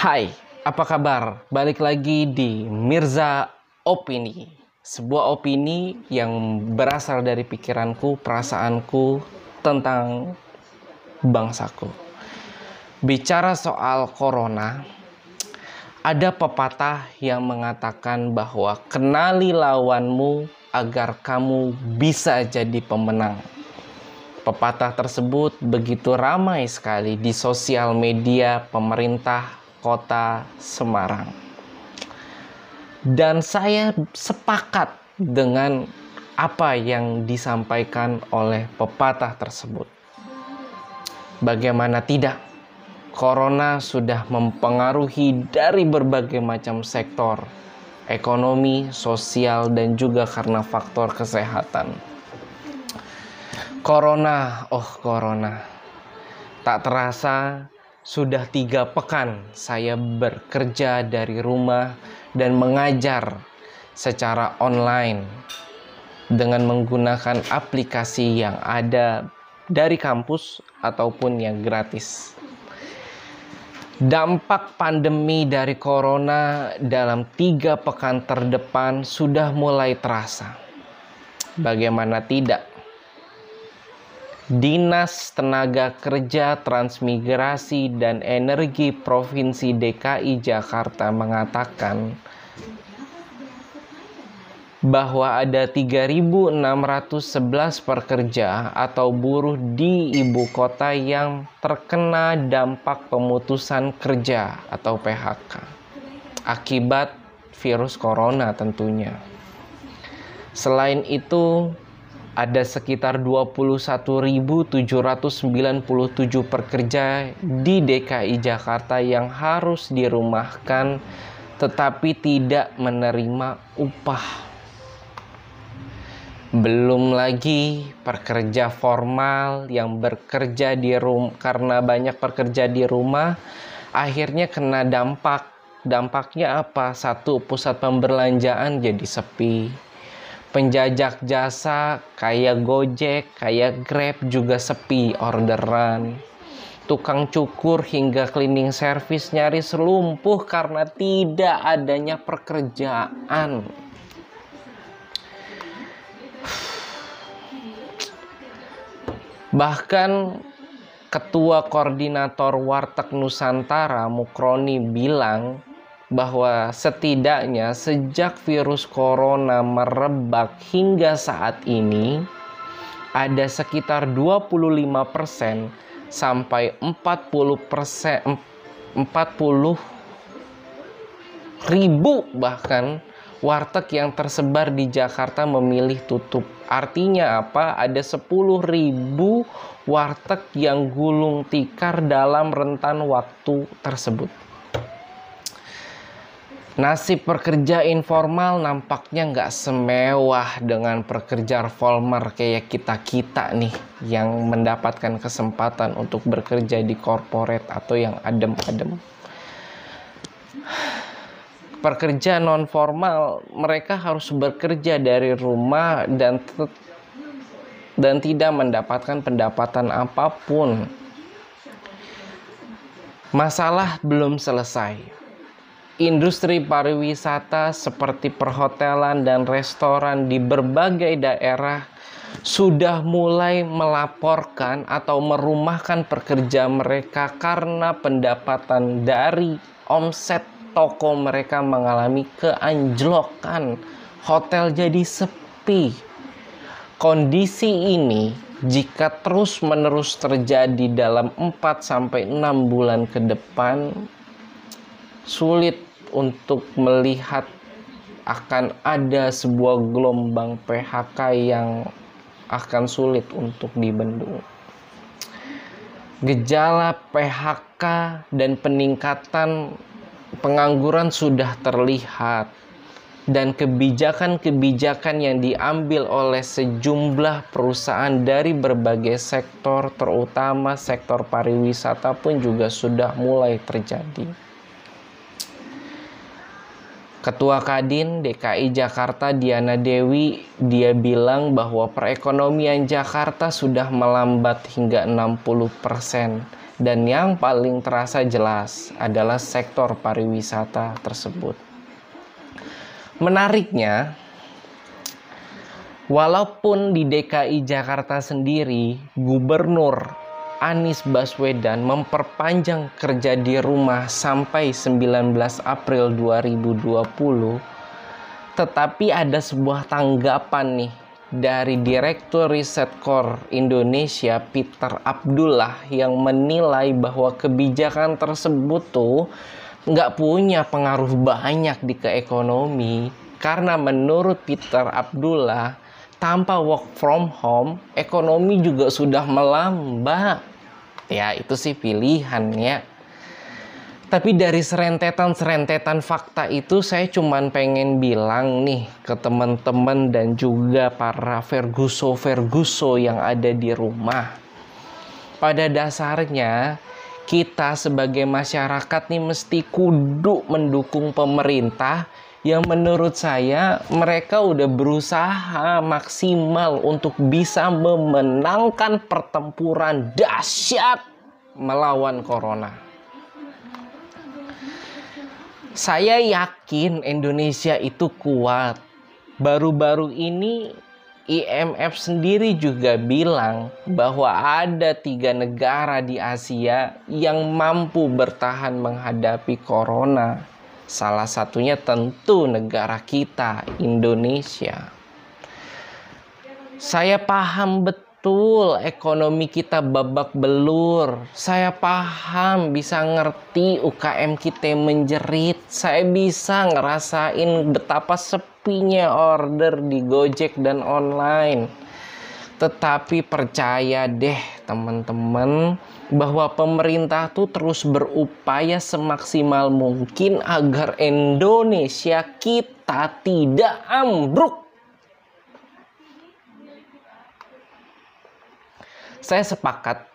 Hai, apa kabar? Balik lagi di Mirza Opini. Sebuah opini yang berasal dari pikiranku, perasaanku tentang bangsaku. Bicara soal corona, ada pepatah yang mengatakan bahwa kenali lawanmu agar kamu bisa jadi pemenang. Pepatah tersebut begitu ramai sekali di sosial media pemerintah kota Semarang. Dan saya sepakat dengan apa yang disampaikan oleh pepatah tersebut. Bagaimana tidak? Corona sudah mempengaruhi dari berbagai macam sektor, ekonomi, sosial, dan juga karena faktor kesehatan. Corona, oh Corona, tak terasa sudah tiga pekan saya bekerja dari rumah dan mengajar secara online dengan menggunakan aplikasi yang ada dari kampus ataupun yang gratis. Dampak pandemi dari corona dalam tiga pekan terdepan sudah mulai terasa. Bagaimana tidak? Dinas Tenaga Kerja Transmigrasi dan Energi Provinsi DKI Jakarta mengatakan bahwa ada 3.611 pekerja atau buruh di ibu kota yang terkena dampak pemutusan kerja atau PHK akibat virus corona tentunya. Selain itu, ada sekitar 21.797 pekerja di DKI Jakarta yang harus dirumahkan tetapi tidak menerima upah. Belum lagi pekerja formal yang bekerja di rumah karena banyak pekerja di rumah akhirnya kena dampak. Dampaknya apa? Satu, pusat pembelanjaan jadi sepi penjajak jasa kayak Gojek, kayak Grab juga sepi orderan. Tukang cukur hingga cleaning service nyaris lumpuh karena tidak adanya pekerjaan. Bahkan Ketua Koordinator Warteg Nusantara Mukroni bilang bahwa setidaknya sejak virus corona merebak hingga saat ini ada sekitar 25% sampai 40% 40 ribu bahkan warteg yang tersebar di Jakarta memilih tutup. Artinya apa? Ada 10 ribu warteg yang gulung tikar dalam rentan waktu tersebut. Nasib pekerja informal nampaknya nggak semewah dengan pekerja formal kayak kita-kita nih yang mendapatkan kesempatan untuk bekerja di corporate atau yang adem-adem. Pekerja non formal mereka harus bekerja dari rumah dan dan tidak mendapatkan pendapatan apa pun. Masalah belum selesai industri pariwisata seperti perhotelan dan restoran di berbagai daerah sudah mulai melaporkan atau merumahkan pekerja mereka karena pendapatan dari omset toko mereka mengalami keanjlokan. Hotel jadi sepi. Kondisi ini jika terus-menerus terjadi dalam 4 sampai 6 bulan ke depan sulit untuk melihat akan ada sebuah gelombang PHK yang akan sulit untuk dibendung. Gejala PHK dan peningkatan pengangguran sudah terlihat dan kebijakan-kebijakan yang diambil oleh sejumlah perusahaan dari berbagai sektor terutama sektor pariwisata pun juga sudah mulai terjadi. Ketua Kadin DKI Jakarta Diana Dewi dia bilang bahwa perekonomian Jakarta sudah melambat hingga 60% Dan yang paling terasa jelas adalah sektor pariwisata tersebut. Menariknya, walaupun di DKI Jakarta sendiri, Gubernur Anies Baswedan memperpanjang kerja di rumah sampai 19 April 2020, tetapi ada sebuah tanggapan nih dari Direktur Riset Core Indonesia Peter Abdullah yang menilai bahwa kebijakan tersebut tuh nggak punya pengaruh banyak di keekonomi karena menurut Peter Abdullah tanpa work from home ekonomi juga sudah melambat ya itu sih pilihannya tapi dari serentetan-serentetan fakta itu saya cuman pengen bilang nih ke teman-teman dan juga para Ferguso-Ferguso yang ada di rumah. Pada dasarnya kita sebagai masyarakat nih mesti kudu mendukung pemerintah yang menurut saya mereka udah berusaha maksimal untuk bisa memenangkan pertempuran dahsyat melawan corona. Saya yakin Indonesia itu kuat. Baru-baru ini IMF sendiri juga bilang bahwa ada tiga negara di Asia yang mampu bertahan menghadapi corona. Salah satunya tentu negara kita, Indonesia. Saya paham betul ekonomi kita babak belur. Saya paham, bisa ngerti UKM kita menjerit. Saya bisa ngerasain betapa sepinya order di Gojek dan online. Tetapi percaya deh teman-teman bahwa pemerintah tuh terus berupaya semaksimal mungkin agar Indonesia kita tidak ambruk. Saya sepakat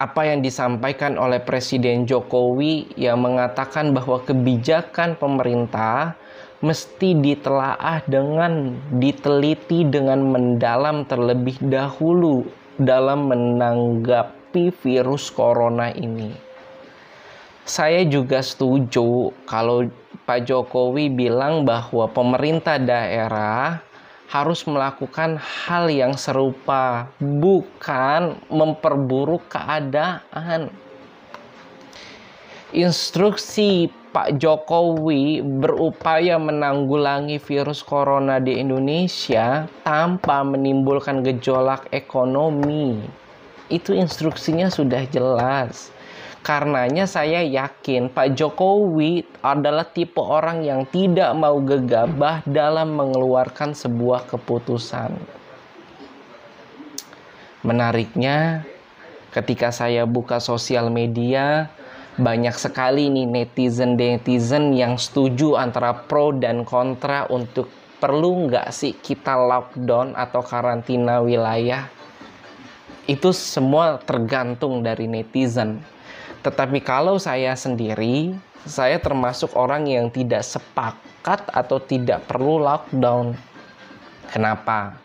apa yang disampaikan oleh Presiden Jokowi yang mengatakan bahwa kebijakan pemerintah mesti ditelaah dengan diteliti dengan mendalam terlebih dahulu dalam menanggapi virus corona ini. Saya juga setuju kalau Pak Jokowi bilang bahwa pemerintah daerah harus melakukan hal yang serupa, bukan memperburuk keadaan. Instruksi Pak Jokowi berupaya menanggulangi virus corona di Indonesia tanpa menimbulkan gejolak ekonomi. Itu instruksinya sudah jelas. Karenanya saya yakin Pak Jokowi adalah tipe orang yang tidak mau gegabah dalam mengeluarkan sebuah keputusan. Menariknya, ketika saya buka sosial media, banyak sekali nih netizen-netizen yang setuju antara pro dan kontra untuk perlu nggak sih kita lockdown atau karantina wilayah. Itu semua tergantung dari netizen tetapi kalau saya sendiri, saya termasuk orang yang tidak sepakat atau tidak perlu lockdown. Kenapa?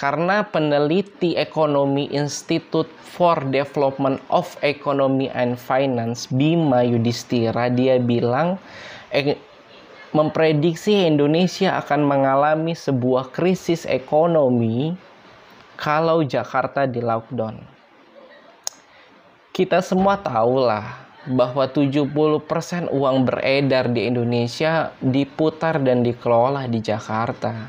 Karena peneliti ekonomi Institute for Development of Economy and Finance Bima Yudhistira dia bilang memprediksi Indonesia akan mengalami sebuah krisis ekonomi kalau Jakarta di lockdown kita semua tahulah bahwa 70% uang beredar di Indonesia diputar dan dikelola di Jakarta.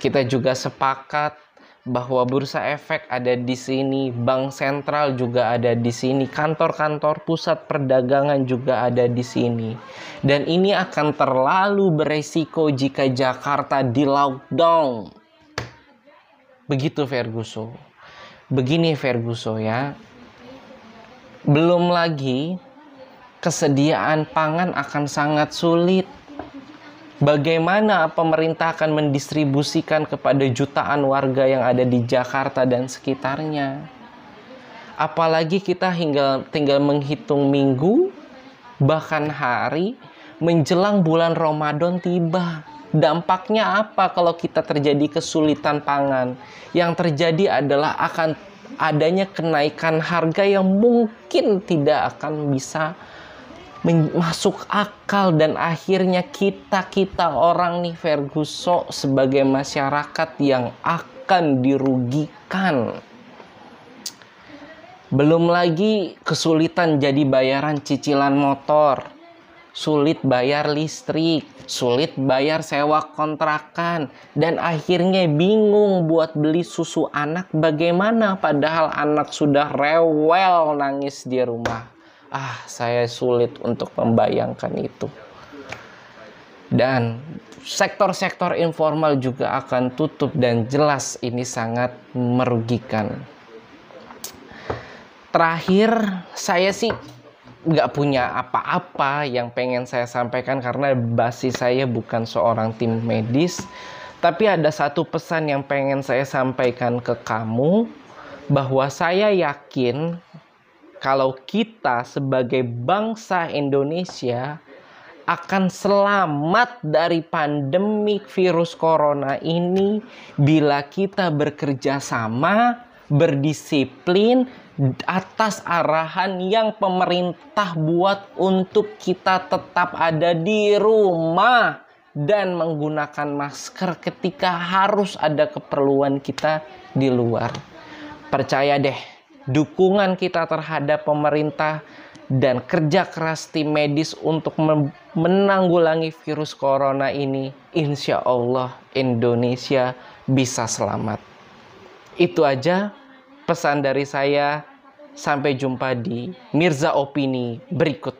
Kita juga sepakat bahwa bursa efek ada di sini, bank sentral juga ada di sini, kantor-kantor pusat perdagangan juga ada di sini. Dan ini akan terlalu beresiko jika Jakarta di lockdown. Begitu Ferguson. Begini Ferguso ya, belum lagi kesediaan pangan akan sangat sulit. Bagaimana pemerintah akan mendistribusikan kepada jutaan warga yang ada di Jakarta dan sekitarnya? Apalagi kita hingga tinggal menghitung minggu, bahkan hari menjelang bulan Ramadan tiba. Dampaknya apa kalau kita terjadi kesulitan pangan? Yang terjadi adalah akan adanya kenaikan harga yang mungkin tidak akan bisa masuk akal. Dan akhirnya kita kita orang nih Ferguson sebagai masyarakat yang akan dirugikan. Belum lagi kesulitan jadi bayaran cicilan motor sulit bayar listrik sulit bayar sewa kontrakan dan akhirnya bingung buat beli susu anak bagaimana padahal anak sudah rewel nangis di rumah Ah, saya sulit untuk membayangkan itu. Dan sektor-sektor informal juga akan tutup dan jelas ini sangat merugikan. Terakhir, saya sih nggak punya apa-apa yang pengen saya sampaikan karena basis saya bukan seorang tim medis. Tapi ada satu pesan yang pengen saya sampaikan ke kamu bahwa saya yakin kalau kita sebagai bangsa Indonesia akan selamat dari pandemi virus corona ini bila kita bekerja sama, berdisiplin atas arahan yang pemerintah buat untuk kita tetap ada di rumah dan menggunakan masker ketika harus ada keperluan kita di luar. Percaya deh, dukungan kita terhadap pemerintah dan kerja keras tim medis untuk menanggulangi virus corona ini, insya Allah Indonesia bisa selamat. Itu aja pesan dari saya. Sampai jumpa di Mirza Opini berikutnya.